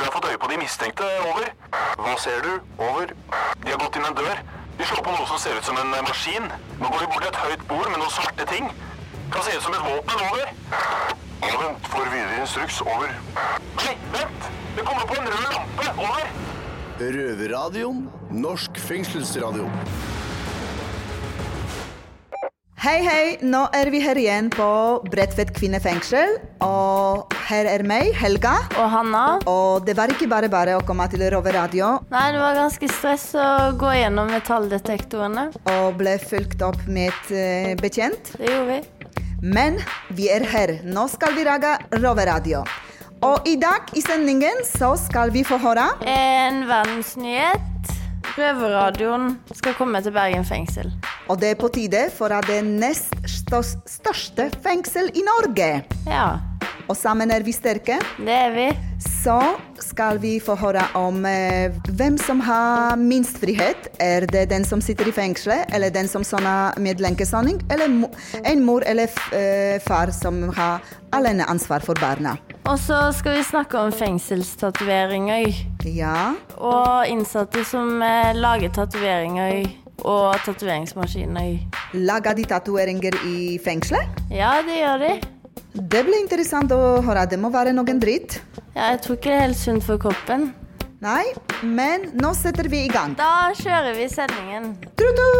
tror jeg har fått øye på de mistenkte. Over. Hva ser du? Over. De har gått inn en dør. De slår på noe som ser ut som en eh, maskin. Nå går de bort til et høyt bord med noen svarte ting. Kan se ut som et våpen. Over. Ja, vent. Får videre instruks. Over. Nei, vent! Det kommer på en rød lampe. Over. Røverradioen. Norsk fengselsradio. Hei, hei! Nå er vi her igjen på Bredtvet kvinnefengsel. Og her er meg, Helga. Og Hanna? Og det var ikke bare bare å komme til Rover-radio Nei, det var ganske stress å gå gjennom metalldetektorene. og ble fulgt opp med et uh, bekjent. Det gjorde vi. Men vi er her. Nå skal vi lage Rover-radio. Og i dag i sendingen så skal vi få høre En verdensnyhet. Røverradioen skal komme til Bergen fengsel. Og det er på tide for at det nest største fengsel i Norge. Ja, Og sammen er vi sterke. det er vi. Så skal vi få høre om eh, hvem som har minst frihet. Er det den som sitter i fengselet, eller den som soner med lenkesoning, eller en mor eller eh, far som har aleneansvar for barna? Og så skal vi snakke om fengselstatoveringer. Ja, Og innsatte som eh, lager tatoveringer og tatoveringsmaskiner. lager de tatoveringer i fengselet? Ja, det gjør de. Det blir interessant å høre. Det må være noen dritt. Ja, jeg tror ikke det er helt sunt for kroppen. Nei, men nå setter vi i gang. Da kjører vi sendingen. Tru-tu!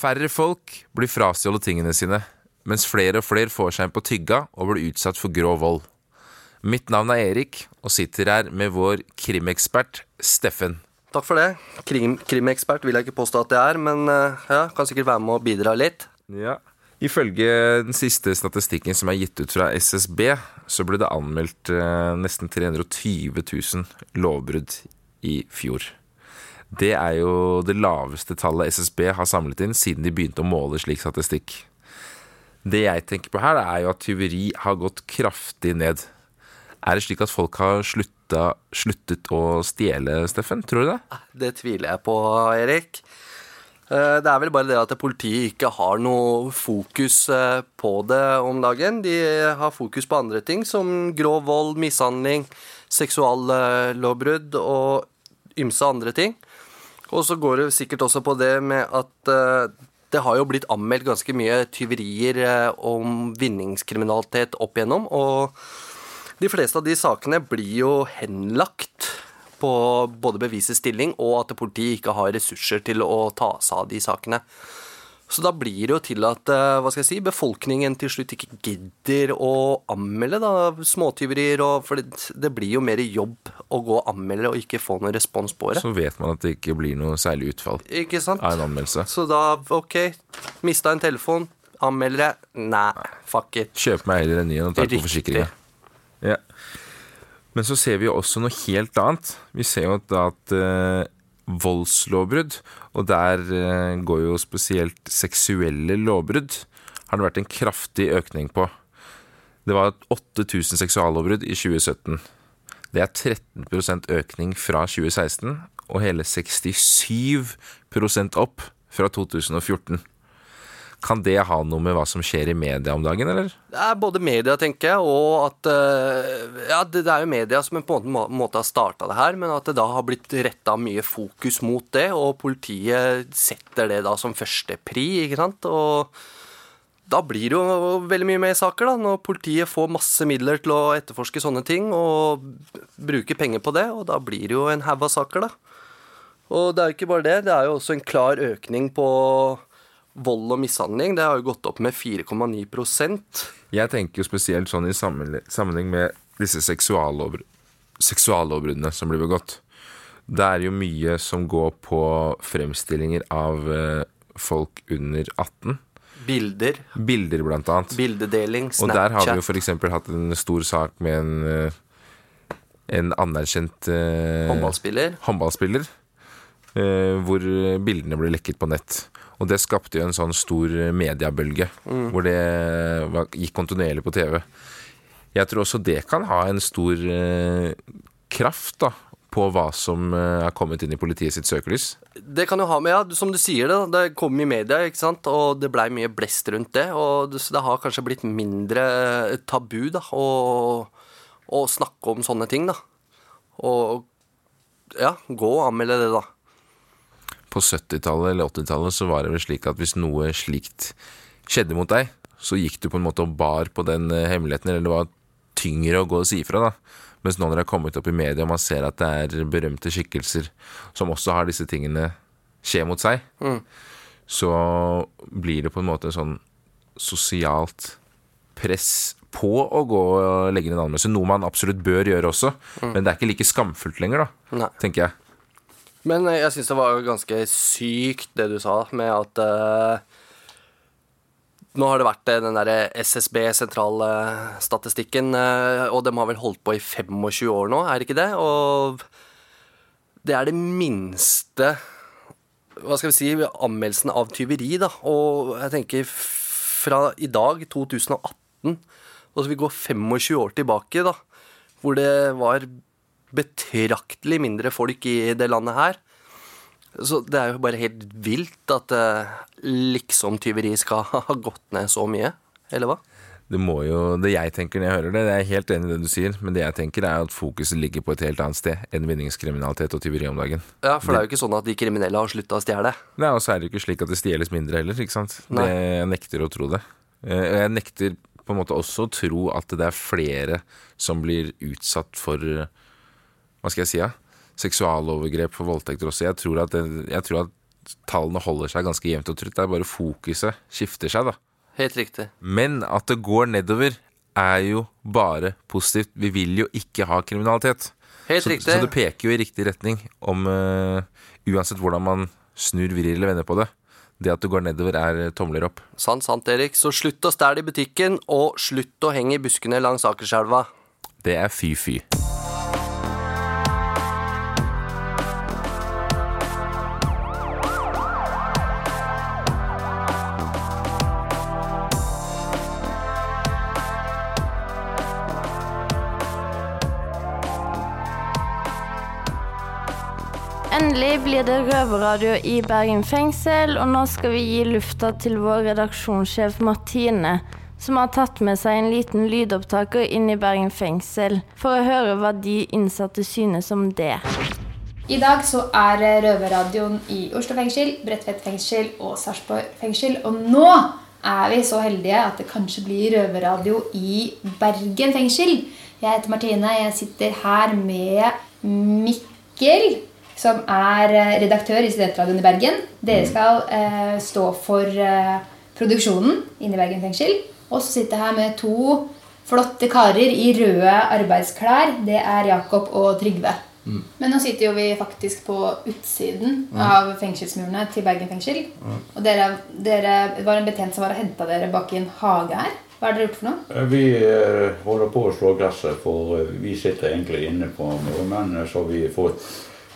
Færre folk blir frastjålet tingene sine, mens flere og flere får seg en på tygga og blir utsatt for grov vold. Mitt navn er Erik, og sitter her med vår krimekspert Steffen. Takk for det. Krim, krimekspert vil jeg ikke påstå at jeg er, men eh, ja, kan sikkert være med å bidra litt. Ja. Ifølge den siste statistikken som er gitt ut fra SSB, så ble det anmeldt eh, nesten 320 000 lovbrudd i fjor. Det er jo det laveste tallet SSB har samlet inn siden de begynte å måle slik statistikk. Det jeg tenker på her, er jo at tyveri har gått kraftig ned. Er det slik at folk har slutta, sluttet å stjele, Steffen? Tror du det? Det tviler jeg på, Erik. Eh, Det er vel bare det at politiet ikke har noe fokus eh, på det om dagen. De har fokus på andre ting, som grov vold, mishandling, seksuallovbrudd og ymse andre ting. Og så går det sikkert også på det med at eh, det har jo blitt anmeldt ganske mye tyverier om vinningskriminalitet opp igjennom, og de fleste av de sakene blir jo henlagt på både bevisets stilling og at politiet ikke har ressurser til å ta seg av de sakene. Så da blir det jo til at eh, hva skal jeg si, befolkningen til slutt ikke gidder å anmelde da, småtyverier. og- For det, det blir jo mer jobb å gå og anmelde og ikke få noen respons på det. Så vet man at det ikke blir noe særlig utfall Ikke sant? av en anmeldelse. Så da, ok, mista en telefon, anmelder jeg? Nei, fuck it. Kjøp meg heller en ny en og ta på forsikringa. Ja. Men så ser vi jo også noe helt annet. Vi ser jo da at eh, voldslovbrudd, og der eh, går jo spesielt seksuelle lovbrudd, har det vært en kraftig økning på. Det var 8000 seksuallovbrudd i 2017. Det er 13% økning fra 2016, og hele 67% opp fra 2014. Kan det ha noe med hva som skjer i media om dagen, eller? Det er både media, tenker jeg, og at eh, Ja, det, er jo media som på en måte har starta det her, men at det da har blitt retta mye fokus mot det, og politiet setter det da som første pri, ikke sant. Og da blir det jo veldig mye mer saker, da, når politiet får masse midler til å etterforske sånne ting, og bruker penger på det, og da blir det jo en haug av saker, da. Og det er jo ikke bare det, det er jo også en klar økning på vold og mishandling. Det har jo gått opp med 4,9% Jeg tenker jo spesielt sånn i sammenheng med disse seksuallovbr- seksuallovbruddene som blir begått. Det er jo mye som går på fremstillinger av eh, folk under 18. Bilder, Bilder, blant annet. bildedeling, Og der har vi jo Snapchat, f.eks. hatt en stor sak med en, eh, en anerkjent eh, håndballspiller. håndballspiller, eh, hvor bildene ble lekket på nett. Og det skapte jo en sånn stor mediebølge, hvor det var, gikk kontinuerlig på TV. Jeg tror også det kan ha en stor eh, kraft da, på hva som eh, er kommet inn i politiet sitt søkelys? Det kan jo ha med, ja, som du sier det, det kom i media, ikke sant, og det blei mye blest rundt det, og det, så det har kanskje blitt mindre tabu, da, å, å snakke om sånne ting, da. Og ja, gå og anmelde det, da. På 70-tallet eller 80-tallet så var det vel slik at hvis noe slikt skjedde mot deg, så gikk du på en måte og bar på den eh, hemmeligheten, eller det var tyngre å gå og si ifra, da. Mens nå når det har kommet opp i media, og man ser at det er berømte skikkelser som også har disse tingene skje mot seg, så blir det på en måte en sånn sosialt press på å gå og legge inn en anmeldelse. Noe man absolutt bør gjøre også, men det er ikke like skamfullt lenger, da, Nei. tenker jeg. Men eh, jeg syns det var ganske sykt det du sa, med at uh, Nå har det vært eh, den derre SSB, sentralstatistikken, uh, og de har vel holdt på i 25 år nå, er det ikke det? Og det er det minste Hva skal vi si anmeldelsen av tyveri, da. Og jeg tenker fra i dag, 2018, og så vi går 25 år tilbake, da, hvor det var betraktelig mindre folk i det landet her. Så det er jo bare helt vilt at eh, liksom tyveri skal ha gått ned så mye, eller hva? Det må jo, det jeg tenker når jeg hører det, det er jeg helt enig i det du sier, men det jeg tenker er at fokuset ligger på et helt annet sted enn vinningskriminalitet og tyveri om dagen. Ja, For det er jo ikke sånn at de kriminelle har slutta å stjele. Nei, Og så er det jo ikke slik at det stjeles mindre heller, ikke sant. Det, jeg nekter å tro det. Eh, Jeg nekter på en måte også å tro at det er flere som blir utsatt for Hva skal jeg si, ja? Seksualovergrep for voldtekter også. Jeg tror at, jeg tror at tallene holder seg ganske jevnt og trutt. Det er bare fokuset skifter seg, da. Helt riktig. Men at det går nedover, er jo bare positivt. Vi vil jo ikke ha kriminalitet. Helt så, riktig. så det peker jo i riktig retning om uh, Uansett hvordan man snur, vrir eller vender på det. Det at du går nedover, er eh, tomler opp. Sant, sant, Erik. Så slutt å stjele i butikken, og slutt å henge i buskene langs Akerselva. Det er fy-fy. Blir det røverradio i Bergen fengsel, og nå skal vi gi lufta til vår redaksjonssjef Martine, som har tatt med seg en liten lydopptaker inn i Bergen fengsel, for å høre hva de innsatte synes om det. I dag så er Røverradioen i Oslo fengsel, Bredtvet fengsel og Sarpsborg fengsel. Og nå er vi så heldige at det kanskje blir røverradio i Bergen fengsel. Jeg heter Martine. Jeg sitter her med Mikkel, som er eh, redaktør i Studentradioen i Bergen. Dere skal eh, stå for eh, produksjonen inne i Bergen fengsel. Og så sitter jeg her med to flotte karer i røde arbeidsklær. Det er Jakob og Trygve. Men nå sitter jo vi faktisk på utsiden av fengselsmurene til Bergen fengsel. Og dere, dere var en betjent som var og henta dere bak i en hage her. Hva har dere gjort for noe? Vi eh, holder på å slå gresset, for eh, vi sitter egentlig inne på morgenen. Så har vi fått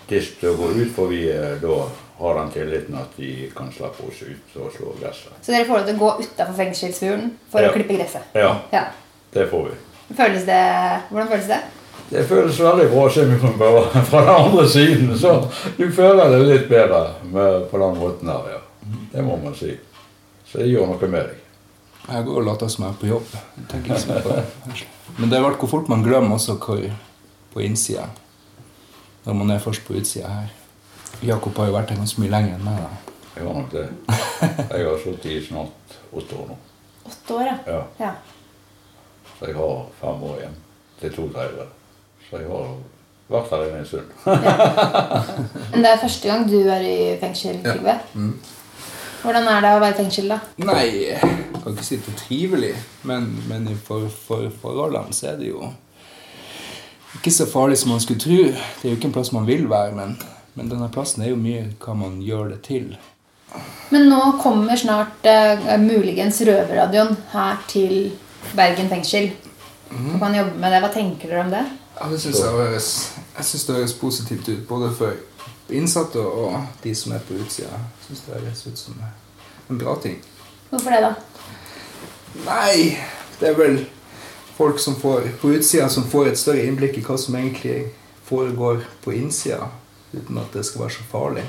til å gå ut, for vi eh, da har den tilliten at de kan slappe oss ut og slå gresset. Så dere får lov til å gå utafor fengselsmuren for Ja. å klippe gresset? Ja, Ja. det får vi. Føles det, hvordan føles det? Det føles veldig bra å se fra den andre siden, så du føler det litt bedre med, på den måten her, ja. Det må man si. Så det gjør noe med deg. Jeg går og later som jeg er på jobb. Jeg tenker ikke på det. Men det er vel hvor fort man glemmer også hvor på innsida. Når man er først på utsida her. Jakob har jo vært her ganske mye lenger enn meg. da. Jeg har nok det. Jeg har sittet i snart åtte år nå. Åtte år, ja. Ja. ja. Så jeg har fem år igjen til to tredjedeler. Så jeg har vært her inne en stund. Men det er første gang du er i fengsel, Trygve. Hvordan er det å være i fengsel, da? Nei, jeg kan ikke si det er trivelig, men, men for, for forholdene så er det jo ikke så farlig som man skulle tro. Det er jo ikke en plass man vil være, men, men denne plassen er jo mye hva man gjør det til. Men nå kommer snart eh, muligens Røverradioen her til Bergen fengsel. Mm. kan jobbe med det. Hva tenker dere om det? Ja, det synes jeg, høres, jeg synes det høres positivt ut, både for innsatte og de som er på utsida. Jeg synes det høres ut som en bra ting. Hvorfor det, da? Nei, det er vel folk som får på utsida som får et større innblikk i hva som egentlig foregår på innsida, uten at det skal være så farlig.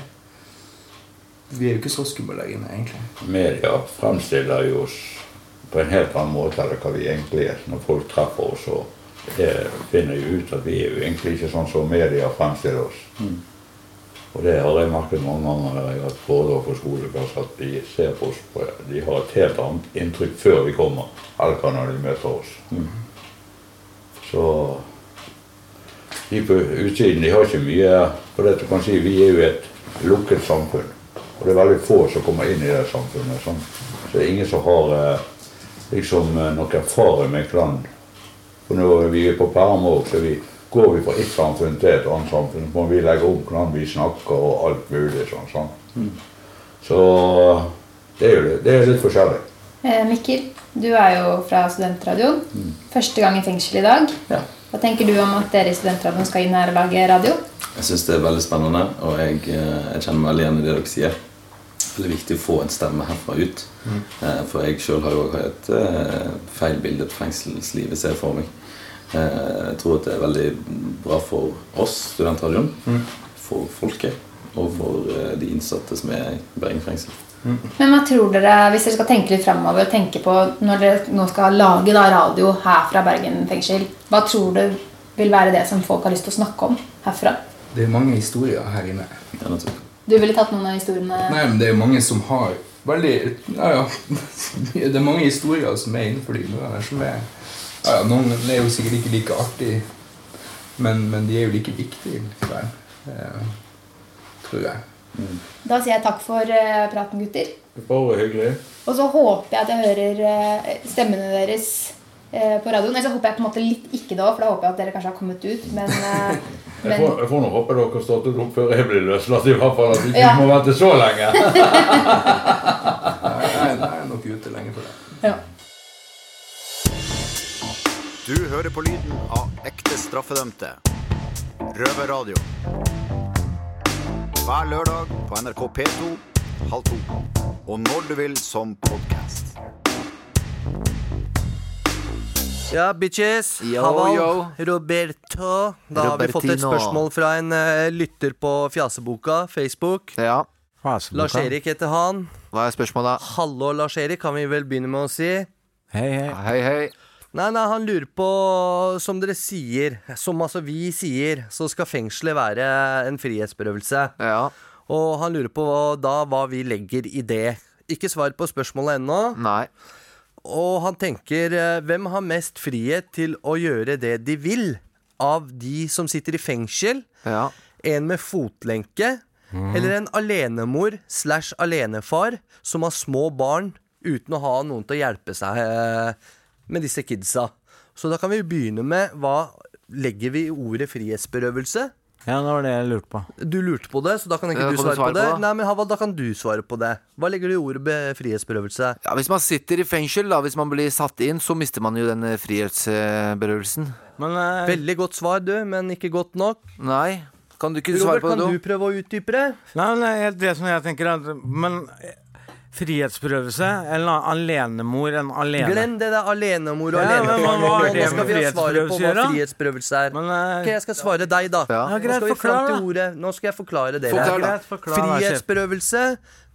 Vi er jo ikke så skumle inne egentlig. Media fremstiller jo oss på en helt annen måte enn hva vi egentlig er. Når folk treffer oss, så det finner jo ut at vi er jo egentlig ikke sånn som media fremstiller oss. Og det har jeg merket mange ganger når jeg har hatt foredrag på skoleklasse, at de ser på oss på De har et helt annet inntrykk før vi kommer, eller når de møter oss. Så de på utsiden de har ikke mye For det du kan si, vi er jo et lukket samfunn. Og det er veldig få som kommer inn i det samfunnet. Sånn. Så det er ingen som har eh, liksom eh, noe erfaring med hvordan For når vi er på perm òg, så vi, går vi fra ett samfunn til et annet samfunn. Må vi legge om hvordan vi snakker og alt mulig sånn. sånn. Så det er jo det er litt forskjellig. Eh, Mikkel, du er jo fra Studentradioen. Første gang i fengsel i dag. Ja. Hva tenker du om at dere i Studentradioen skal inn her og lage radio? Jeg syns det er veldig spennende, og jeg, eh, jeg kjenner meg veldig igjen i det dere sier. Det er viktig å få en stemme herfra ut. Mm. For jeg sjøl har jo også et eh, feil bilde på fengselslivet ser jeg for meg. Eh, Jeg tror at det er veldig bra for oss, studentradioen, for folket og for eh, de innsatte som er i Bergen fengsel. Men hva tror dere, hvis dere skal tenke litt fremover og tenke på når dere nå skal lage da radio her fra Bergen fengsel, hva tror du vil være det som folk har lyst til å snakke om herfra? Det er mange historier her inne. Ja. Du ville tatt noen av historiene Nei, men det er jo mange som har veldig Ja, ja. Det er mange historier som er innenfor de murene som er ja, ja, Noen er jo sikkert ikke like artig, men, men de er jo like viktige likevel. Eh, tror jeg. Da sier jeg takk for uh, praten, gutter. Bare hyggelig. Og så håper jeg at jeg hører uh, stemmene deres uh, på radioen. Eller så håper jeg på en måte litt ikke det òg, for da håper jeg at dere kanskje har kommet ut. Men, eh, Jeg men får, jeg får nå håpe dere startet opp før jeg blir løslatt, i hvert fall. At ikke Ja. må vente så lenge. nei, jeg er nok ute lenge for det. ja. Du hører på lyden av ekte straffedømte. Røverradio. Hver lørdag på NRK P2 halv to. Og når du vil som podkast. Ja, bitches. Yo, Haval. yo. Roberto. Da har vi fått et Robertino. spørsmål fra en eh, lytter på Fjaseboka, Facebook. Ja. Lars-Erik heter han. Hva er spørsmålet? Hallo, Lars-Erik, kan vi vel begynne med å si. Hei, hei. Nei, nei, han lurer på, som dere sier, som altså vi sier, så skal fengselet være en frihetsberøvelse. Ja. Og han lurer på da hva vi legger i det. Ikke svar på spørsmålet ennå. Nei. Og han tenker eh, hvem har mest frihet til å gjøre det de vil av de som sitter i fengsel? Ja. En med fotlenke? Eller en alenemor slash alenefar som har små barn uten å ha noen til å hjelpe seg eh, med disse kidsa? Så da kan vi begynne med hva legger vi i ordet frihetsberøvelse? Ja, det var det jeg lurte på. Du lurte på det, så da kan ikke Ja, du svare, du svare på det. på? Nei, men Havald, da kan du svare på det. Hva legger du i ordet frihetsberøvelse? Ja, Hvis man sitter i fengsel, da, hvis man blir satt inn, så mister man jo den eh, frihetsberøvelsen. Men eh, Veldig godt svar, du, men ikke godt nok. Nei. Kan du ikke svare Robert, på kan det, du prøve å utdype det? Nei, men det er helt det som jeg tenker at Men frihetsberøvelse eller alenemor en alene Glem det det er alenemor og Ja, alenefar. Nå det skal vi ha svaret på hva frihetsberøvelse er. Men, eh, Ok, jeg skal svare deg, da. Ja. Ja, Nå skal vi til ordet. Nå skal jeg forklare dere. Forklare. Greit, forklare. Frihetsberøvelse,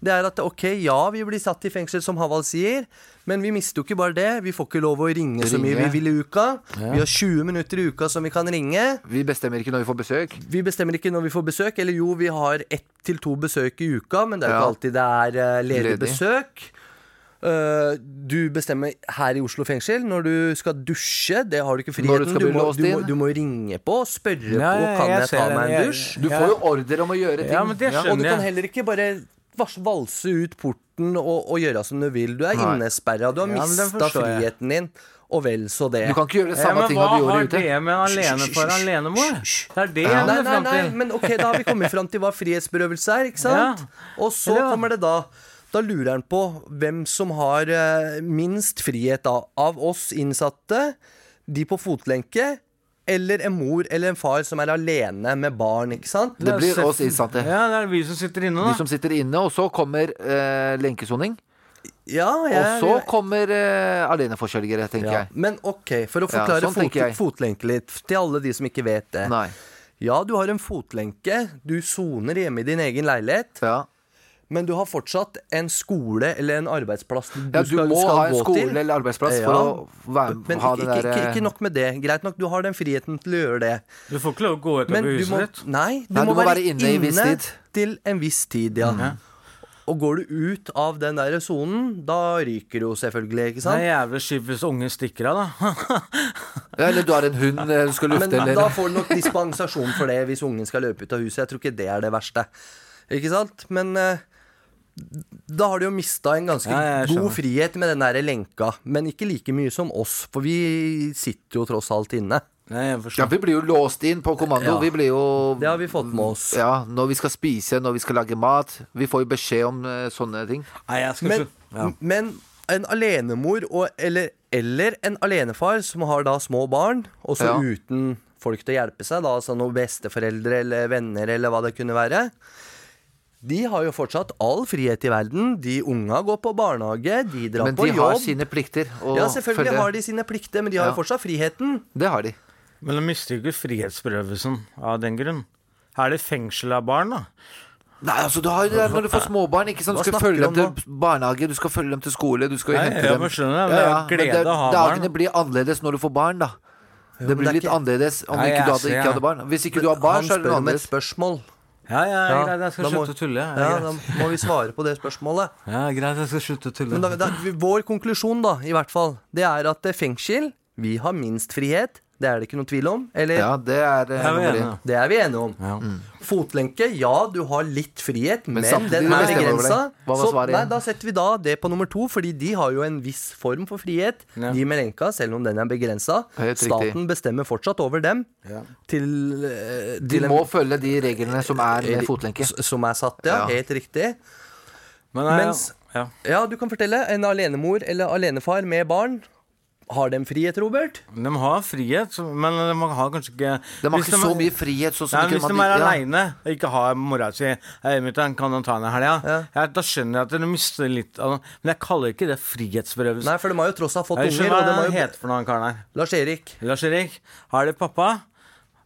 det er at ok, ja, vi blir satt i fengsel, som Havald sier, men vi mister jo ikke bare det. Vi får ikke lov å ringe så mye vi vil i uka. Vi har 20 minutter i uka som vi kan ringe. Vi bestemmer ikke når vi får besøk. Vi bestemmer ikke når vi får besøk. Eller jo, vi har ett til to besøk i uka, men det er jo Ja. ikke alltid det er eh, ledig Ledig. besøk. Uh, du bestemmer her i Oslo fengsel når du skal dusje. Det har du ikke Når du Du, må, du, må, du må ringe på og spørre Ja, på kan jeg jeg ta meg en Jeg- dusj. Du får jo ordre om å gjøre ting. Ja, men det Og du kan heller ikke bare valse ut porten og, og gjøre som du vil. Du er Nei. innesperra. Du har Ja, mista friheten din. Og vel så det. Du kan ikke gjøre det samme ja, ting hva du gjorde har ute. det med alenefar og alenemor? Det er det jeg Nei, nei, fram nei, til. men ok, da har vi kommet fram til hva frihetsberøvelse er, ikke sant? Ja. Og så ja. kommer det da Da lurer han på hvem som har eh, minst frihet av, av oss innsatte, de på fotlenke, eller en mor eller en far som er alene med barn, ikke sant? Det blir oss innsatte. Ja, det er vi som sitter inne, da. Vi som sitter inne, og så kommer eh, lenkesoning. Ja, Og jeg, så kommer eh, aleneforsørgere, tenker ja. jeg. Men ok, for å Ja, forklare sånn fot, fotlenke litt til alle de som ikke vet det. Nei. Ja, du har en fotlenke. Du soner hjemme i din egen leilighet. Men du har fortsatt en skole eller en arbeidsplass du, Ja, du skal, må skal ha en skole til. eller arbeidsplass for å være- Men ha ikke, der, ikke, eh, ikke nok med det. Greit nok, du har den friheten til å gjøre det. Du får ikke lov å gå ut av huset ditt. nei, du Nei, må, du må være, være inne i viss tid. til en viss tid, ja. Og går du ut av den der sonen, da ryker du jo selvfølgelig, ikke Det sant? er jævlig skift hvis ungen stikker av, da. Ja, eller du har en hund eh, du skal lufte, Men eller da får du nok dispensasjon for det hvis ungen skal løpe ut av huset. Jeg tror ikke det er det verste. Ikke sant? Men eh, da har du jo mista en ganske Ja, god frihet med den der lenka. Men ikke like mye som oss, for vi sitter jo tross alt inne. Ja, vi blir jo låst inn på kommando. Ja. Vi blir jo Det har vi fått med oss. Ja, når vi skal spise, når vi skal lage mat. Vi får jo beskjed om uh, sånne ting. Nei, jeg skal Men, ja. men en alenemor og, eller, eller en alenefar som har da små barn, også Ja. uten folk til å hjelpe seg, da, altså noen besteforeldre eller venner eller hva det kunne være. De har jo fortsatt all frihet i verden. De unga går på barnehage, de drar Men på de jobb. har sine plikter. ja, selvfølgelig følge. har de sine plikter, men de har Ja. jo fortsatt friheten. Det har de. Men de mister jo ikke frihetsberøvelsen av den grunn. Er det fengsel av barn, da? Nei, altså du har jo det når du får småbarn. Ikke sant? Du skal følge dem til barnehage, du skal følge dem til skole, du skal Nei, hente jeg dem. må skjønne det, men ja, ja. men det, å ha dagene barn. blir annerledes når du får barn, da. Det blir det litt ikke- annerledes om Nei, ikke du hadde, ikke hadde barn. Hvis ikke du har barn, så er det spør noe om et annerledes. spørsmål. Ja, ja, Ja, greit, jeg skal da må- slutte å tulle. Ja, Ja, greit. da må vi svare på det spørsmålet. ja, greit, jeg skal slutte å tulle. Men da, da, vår konklusjon, da, i hvert fall, det er at eh, fengsel Vi har minst frihet. Det er det ikke noe tvil om. Eller Ja, det er eh, Jeg er nummer enig. én. Det er vi enige om. Ja. Fotlenke, ja, du har litt frihet, men, samtidig den er bestemmer begrensa. deg. Hva var Så svaret nei, igjen? da setter vi da det på nummer to, fordi de har jo en viss form for frihet. Ja. De med lenka, selv om den er begrensa. Helt riktig. Staten bestemmer fortsatt over dem. Ja. Til, eh, De til en- må følge de reglene som er med fotlenke. s- Som er satt, ja. Ja. Helt riktig. Men, nei, Mens- ja. Ja, du kan fortelle. En alenemor eller alenefar med barn. Har de frihet, Robert? De har frihet, men de har kanskje ikke De har Hvis ikke så mye frihet. Sånn som ikke hvis de er ja. aleine og ikke har mora si Hei, mutter'n, kan de ta henne i helga? Ja. Ja, da skjønner jeg at de mister litt av. Men jeg kaller ikke det frihetsberøvelse. Nei, for de har jo tross alt fått Jeg unger. De hva heter for noe, han karen her. Lars Erik. Lars Erik, har det pappa?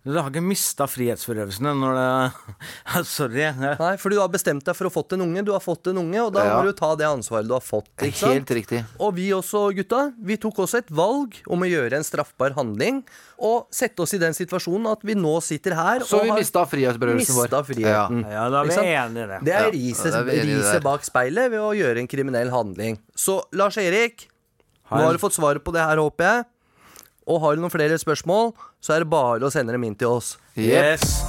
Du har ikke mista frihetsberøvelsene når det Sorry. Nei, for du har bestemt deg for å fått en unge. Du har fått en unge, og da Ja. må du ta det ansvaret du har fått. ikke sant? Helt riktig. Og vi også, gutta, vi tok også et valg om å gjøre en straffbar handling. Og sette oss i den situasjonen at vi nå sitter her Så og vi mista frihetsberøvelsen vår. friheten. Ja, da er vi enige i det. Det er riset, der. bak speilet ved å gjøre en kriminell handling. Så Lars Erik, Hei. nå har du fått svaret på det her, håper jeg. Og har du noen flere spørsmål, så er det bare å sende dem inn til oss. Yes.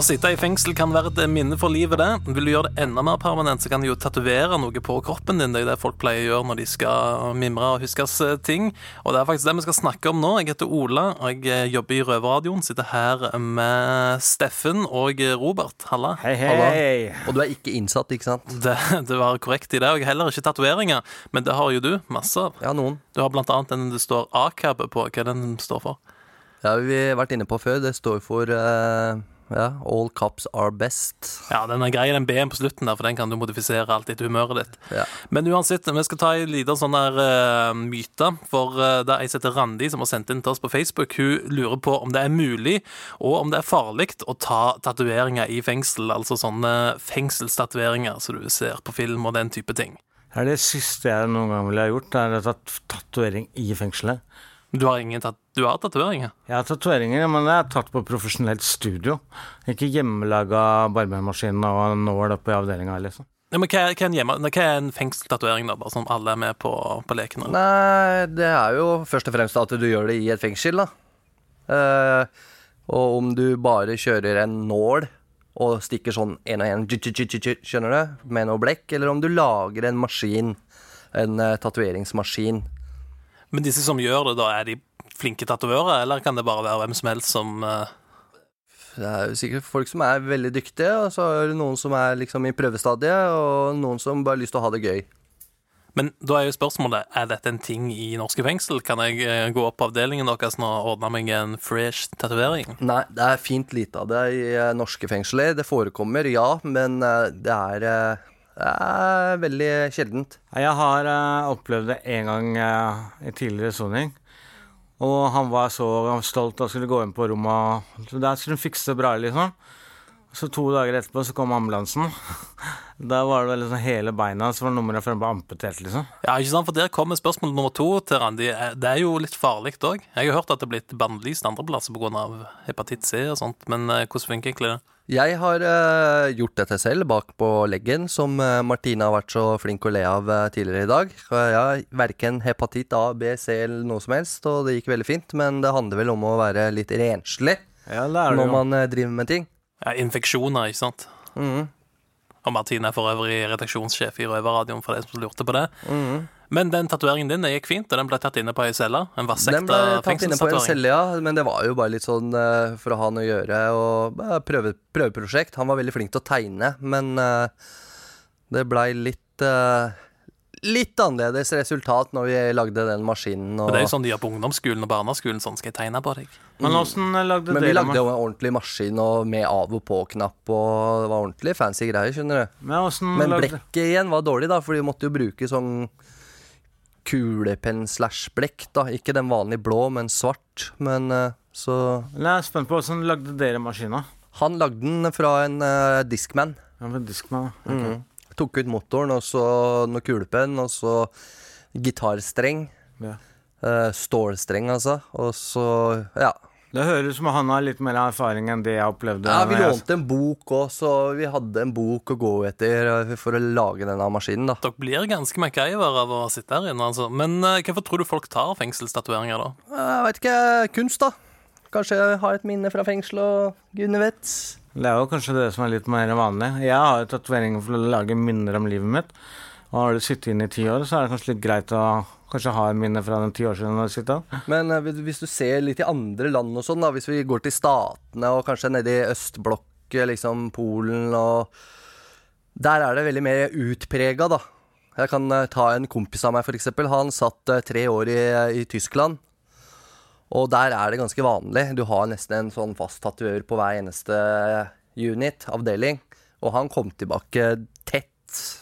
Å sitte i fengsel kan være et minne for livet, det. Vil du gjøre det enda mer permanent, så kan du jo tatovere noe på kroppen din. Det er det folk pleier å gjøre når de skal mimre og huskes eh, ting. Og det er faktisk det vi skal snakke om nå. Jeg heter Ola, og jeg eh, jobber i Røverradioen. Sitter her med Steffen og Robert. Halla. Hei, hei. Og du er ikke innsatt, ikke sant? Det, det var korrekt i det. Og heller ikke tatoveringer, men det har jo du. Masse av. Ja, noen. Du har blant annet den det står ACAB på. Hva er den står for? Det har vi vært inne på før. Det står for eh, ja, All cops are best. Ja, den er grei, den B-en på slutten der, for den kan du modifisere alt etter humøret ditt. Ja. Men uansett, vi skal ta en liten sånn der uh, myte. For uh, det er ei som heter Randi, som har sendt inn til oss på Facebook. Hun lurer på om det er mulig, og om det er farlig, å ta tatoveringer i fengsel. Altså sånne fengselstatoveringer som du ser på film og den type ting. Det er det siste jeg noen gang ville ha gjort. Det er å tatt tatovering i fengselet. Du har ingen tatt, du har tatoveringer? Jeg har tatoveringer, men det er tatt på profesjonelt studio. Ikke hjemmelaga barbermaskin og nål oppe i avdelinga, liksom. Ja, men hva, er- hva, er en hjemme, hva er en fengselstatovering, da? Bare sånn alle er med på, på leken? eller? Nei, det er jo først og fremst at du gjør det i et fengsel, da. Eh, og om du bare kjører en nål og stikker sånn en og en, skjønner du, med noe blekk, eller om du lager en maskin, en uh, tatoveringsmaskin. Men disse som gjør det, da, er de flinke tatovører, eller kan det bare være hvem som helst som uh... Det er jo sikkert folk som er veldig dyktige, og så er det noen som er liksom i prøvestadiet, og noen som bare har lyst til å ha det gøy. Men da er jo spørsmålet er dette en ting i norske fengsel. Kan jeg eh, gå opp på avdelingen deres og ordne meg en fresh tatovering? Nei, det er fint lite av det i eh, norske fengsler. Det forekommer, ja, men det er, det er veldig sjeldent. Jeg har uh, opplevd det en gang uh, i tidligere soning. Og han var så stolt og skulle gå inn på rommet. så Der skulle han fikse bra, liksom. Så to dager etterpå så kom ambulansen. Da var det liksom hele beina som var nummeret fremme amputert, liksom. Ja, ikke sant? For Der kommer spørsmål nummer to til Randi. Det er jo litt farlig òg. Jeg har hørt at det er blitt bannlyst andreplasser pga. hepatitt C og sånt. Men eh, hvordan funker egentlig det? Jeg har uh, gjort dette selv bak på leggen, som uh, Martine har vært så flink å le av uh, tidligere i dag. Jeg har verken hepatitt A, B, C eller noe som helst, og det gikk veldig fint. Men det handler vel om å være litt renslig Ja, når man driver med ting. Ja, Infeksjoner, ikke sant? Mhm. Og Martine er for øvrig redaksjonssjef i Røverradioen, for de som lurte på det. Mm. Men den tatoveringen din det gikk fint, og den ble tatt inne på ei celle? En Den ble tatt inne på en celle, ja. Men det var jo bare litt sånn uh, for å ha noe å gjøre og bare prøve, prøveprosjekt. Han var veldig flink til å tegne, men uh, det blei litt eh, Litt annerledes resultat når vi lagde den maskinen. Og... Men det er jo sånn de gjør på ungdomsskolen og barneskolen. Sånn skal jeg tegne på deg. Men åssen lagde Men vi lagde jo en ordentlig maskin og med av og på-knapp, og det var ordentlig fancy greier, skjønner du. Men, Men lagde- blekket igjen var dårlig, da, for de måtte jo bruke sånn kulepenn slash blekk, da. Ikke den vanlige blå, men svart. Men eh, så Jeg er spent på åssen lagde dere maskina? Han lagde den fra en uh, Discman. Ja, fra Discman, ja. Ok. Tok ut motoren, og så noe kulepenn, og så gitarstreng. Ja. Uh, Stålstreng, altså. Og så, ja. Det høres ut som han har litt mer erfaring enn det jeg opplevde. Ja, Vi lånte en bok òg, så vi hadde en bok å gå etter eh, for å lage denne maskinen. da Dere blir ganske MacGyver av å sitte her inne, altså. Men uh, hvorfor tror du folk tar fengselstatueringer, da? Jeg vet ikke. Kunst, da. Kanskje jeg har et minne fra fengsel og gudene vet. Det er jo kanskje det som er litt mer vanlig. Jeg har jo tatoveringer for å lage minner om livet mitt. Og har du sittet inne i ti år, så er det kanskje litt greit å kanskje ha en minne fra den ti år siden du sitter. Men eh, hvis- du ser litt i andre land og sånn, da, hvis vi går til Statene og kanskje nede i østblokket, liksom Polen og Der er det veldig mer utprega, da. Jeg kan eh, ta en kompis av meg, eksempel. Han satt eh, tre år i, i Tyskland. Og der er det ganske vanlig. Du har nesten en sånn fast tatuør på hver eneste unit, avdeling. Og han kom tilbake tett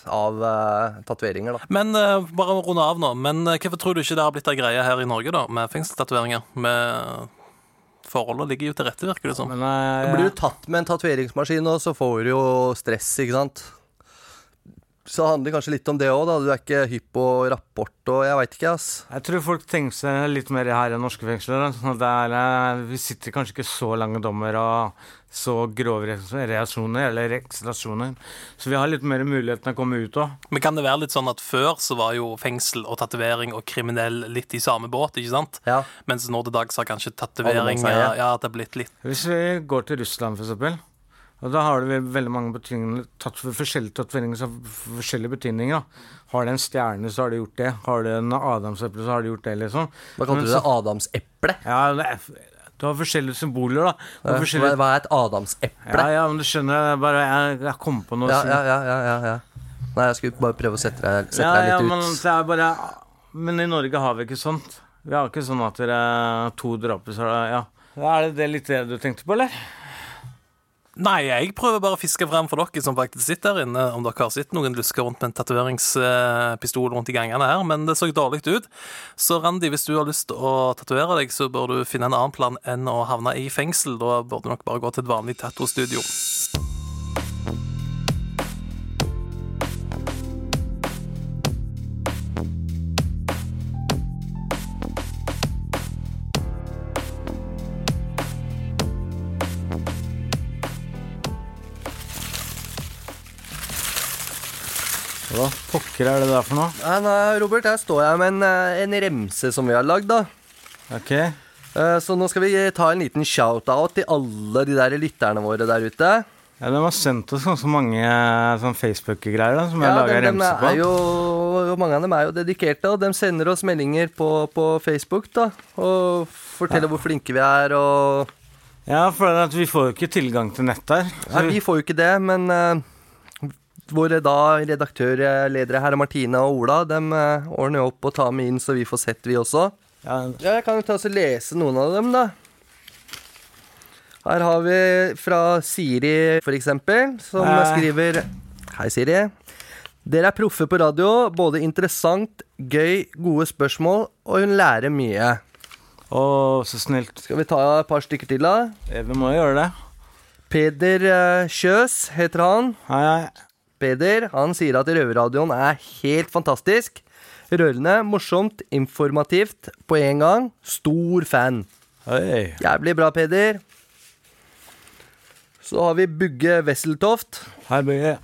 av uh, tatoveringer, da. Men uh, bare runde av nå. Men uh, hvorfor tror du ikke det har blitt ei greie her i Norge, da, med fengselstatoveringer? Med Forholdet ligger jo til rette, virker det som. Du blir du tatt med en tatoveringsmaskin, og så får du jo stress, ikke sant. Så det handler kanskje litt om det òg, da. Du er ikke hypp på rapport og jeg veit ikke, ass. Jeg tror folk tenker seg litt mer her enn norske fengsler. da. Sånn det eh, vi sitter kanskje ikke så lange dommer og så grove reaksjoner, eller reaksjoner. Så vi har litt mer mulighet til å komme ut òg. Men kan det være litt sånn at før så var jo fengsel og tatovering og kriminell litt i samme båt, ikke sant? Ja. Mens nå til dags har kanskje tatovering ja, at det har blitt litt Hvis vi går til Russland, for eksempel, og da har du veldig mange betydninger tatt forskjellige tatoveringer som har forskjellige betydninger. da. Har du en stjerne, så har du gjort det. Har du en adamseple, så har du gjort det, liksom. Hva kalte du det? Adamseple? Ja, det er, du har forskjellige symboler, da. Ja, forskjellige- Hva, er et adamseple? Ja, ja, men du skjønner, jeg bare jeg, jeg kom på noe Ja, som- ja, ja, ja, ja, ja. Nei, jeg skulle bare prøve å sette deg, sette ja, deg ja, litt men ut. det bare Men i Norge har vi ikke sånt. Vi har ikke sånn at dere to draper, så ja. Er det, det litt det du tenkte på, eller? Nei, jeg prøver bare å fiske frem for dere som faktisk sitter her inne, om dere har sett noen lusker rundt med en tatoveringspistol rundt i gangene her, men det så dårlig ut. Så Randi, hvis du har lyst til å tatovere deg, så bør du finne en annen plan enn å havne i fengsel. Da burde du nok bare gå til et vanlig tattostudio. Hva pokker er det der for noe? Nei, nei, Robert, her står jeg med en, eh, en remse som vi har lagd, da. Ok. Eh, Så nå skal vi ta en liten shout-out til alle de der lytterne våre der ute. Ja, De har sendt oss ganske mange sånn Facebook-greier da, som Ja, jeg lager remse på. jo, mange av dem er jo dedikerte, og de sender oss meldinger på, på Facebook da, og forteller hvor flinke vi er. og... Ja, for vi får jo ikke tilgang til nett der. Nei, vi får jo ikke det, men våre da redaktørledere her, Martine og Ola, dem eh, ordner opp og tar med inn, så vi får sett, vi også. Ja, jeg kan jo ta og lese noen av dem, da. Her har vi fra Siri, for eksempel, som Hei. skriver Hei, Siri. Dere er proffe på radio. Både interessant, gøy, gode spørsmål, og hun lærer mye. Å, så snilt. Skal vi ta et par stykker til, da? Vi må jo gjøre det. Peder eh, Kjøs heter han. Hei, hei. Peder han sier at Røverradioen er helt fantastisk. Rørende, morsomt, informativt på en gang. Stor fan. Hei. Jævlig bra, Peder. Så har vi Bugge Wesseltoft. Hei, Bugge.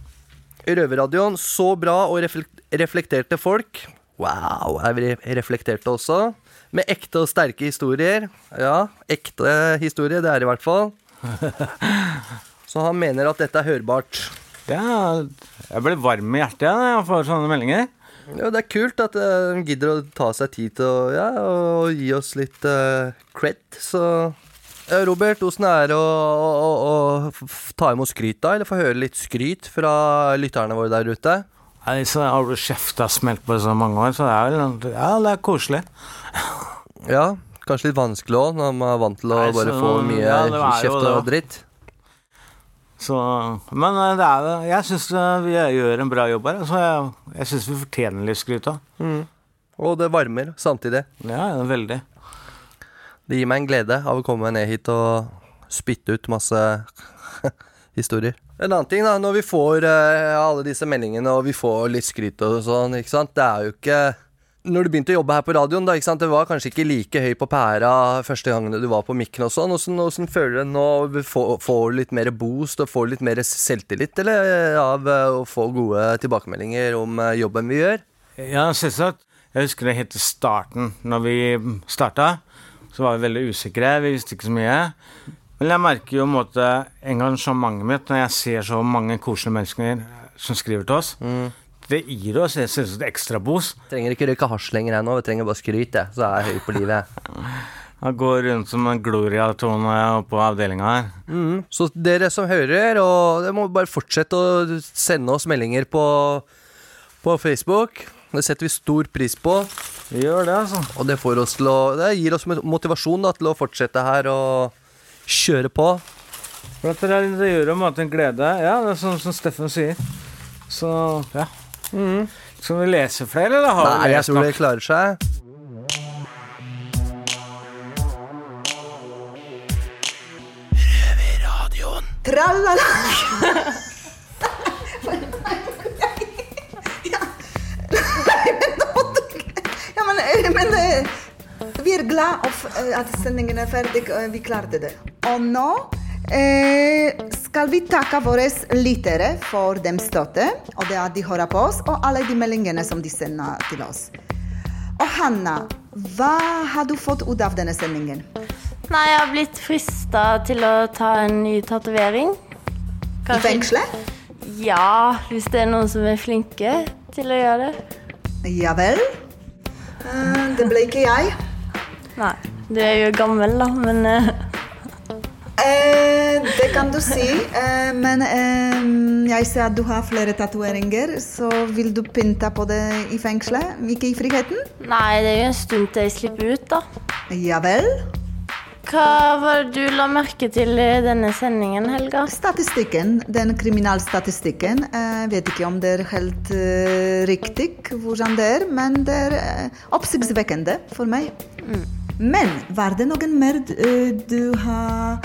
Røverradioen, så bra og reflekterte folk. Wow, er vi reflekterte også? Med ekte og sterke historier. Ja, ekte historie, det er det i hvert fall. Så han mener at dette er hørbart. Ja, jeg ble varm i hjertet når jeg får sånne meldinger. Ja, det er kult at eh, de gidder å ta seg tid til å ja, å gi oss litt uh, cred, så ja, Robert, åssen er det å, å, å ta imot skryt, da? Eller få høre litt skryt fra lytterne våre der ute? Nei, så har du kjefta smelt på det så mange år, så det er vel Ja, det er koselig. Ja, kanskje litt vanskelig òg, når man er vant til å Nei, bare få mye ja, jo kjeft og dritt. Så, men eh, det er, jeg syns vi gjør en bra jobb her. Så jeg, jeg syns vi fortjener litt skryt av. Mm. Og det varmer samtidig. Ja, veldig. Det gir meg en glede av å komme ned hit og spytte ut masse historier. En annen ting, da, når vi får uh, alle disse meldingene og vi får litt skryt og sånn, ikke sant, det er jo ikke når du begynte å jobbe her på radioen, da, det var kanskje ikke like høy på pæra første gangene du var på mikken og sånn. Åssen føler du det nå? Får du litt mer boost og får litt mer selvtillit eller, eh, av eh, å få gode tilbakemeldinger om eh, jobben vi gjør? Ja, selvsagt. Jeg husker det helt i starten. Når vi starta, så var vi veldig usikre. Vi visste ikke så mye. Men jeg merker jo en måte engasjementet mitt når jeg ser så mange koselige mennesker som skriver til oss. Det gir oss jeg synes, et ekstra boost. Trenger ikke røyke hasj lenger her nå, vi trenger bare skryt, jeg. Så er jeg høy på livet. Jeg går rundt som en Gloria-tone på avdelinga her. Mm. Så dere som hører, og dere må bare fortsette å sende oss meldinger på, på Facebook. Det setter vi stor pris på. Vi gjør det, altså. Og det, får oss å, det gir oss motivasjon da, til å fortsette her og kjøre på. For at det, det gjør jo på en en glede. Ja, det er sånn som Steffen sier. Så ja. Skal vi lese flere, eller har Nei, jeg tror det klarer seg. Trallala! Ja, men, eh, men eh, vi er glad for eh, at sendingen er ferdig. og Vi klarte det. Og nå eh, skal vi takke våre lyttere for dem støtte, og det at de hører på oss, og alle de meldingene som de sender til oss. Og Hanna, hva har du fått ut av denne sendingen? Nei, jeg har blitt frista til å ta en ny tatovering. I fengselet? Ja, hvis det er noen som er flinke til å gjøre det. Ja vel. Eh, det ble ikke jeg. Nei, du er jo gammel, da, men uh... Eh, det kan du si, eh, men eh, jeg ser at du har flere tatoveringer. Så vil du pynte på det i fengselet, ikke i friheten? Nei, det er jo en stund til jeg slipper ut, da. Ja vel. Hva var det du la merke til i denne sendingen, Helga? Statistikken, den kriminalstatistikken. Jeg vet ikke om det er helt uh, riktig hvordan det er, men det er uh, oppsiktsvekkende for meg. Men var det noen mer uh, du har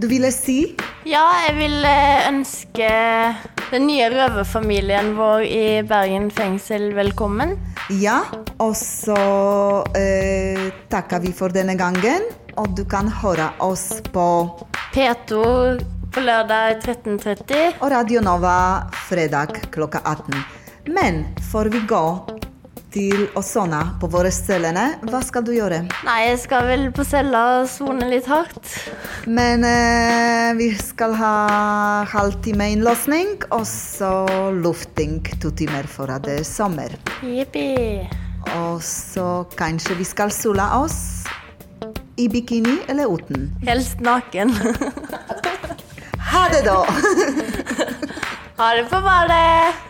Du ville si? Ja, jeg vil eh, ønske den nye røverfamilien vår i Bergen fengsel velkommen. Ja, og så eh, takker vi for denne gangen. Og du kan høre oss på P2 på lørdag 13.30. Og Radio Nova fredag klokka 18. Men får vi går til å sone på våre cellene, hva skal du gjøre? Nei, jeg skal vel på cella og sone litt hardt. Men eh, vi skal ha halvtime innlåsning, og så lufting to timer for at det er sommer. Jippi. Og så kanskje vi skal sole oss i bikini eller uten. Helst naken. Ha det, da! Ha det på badet.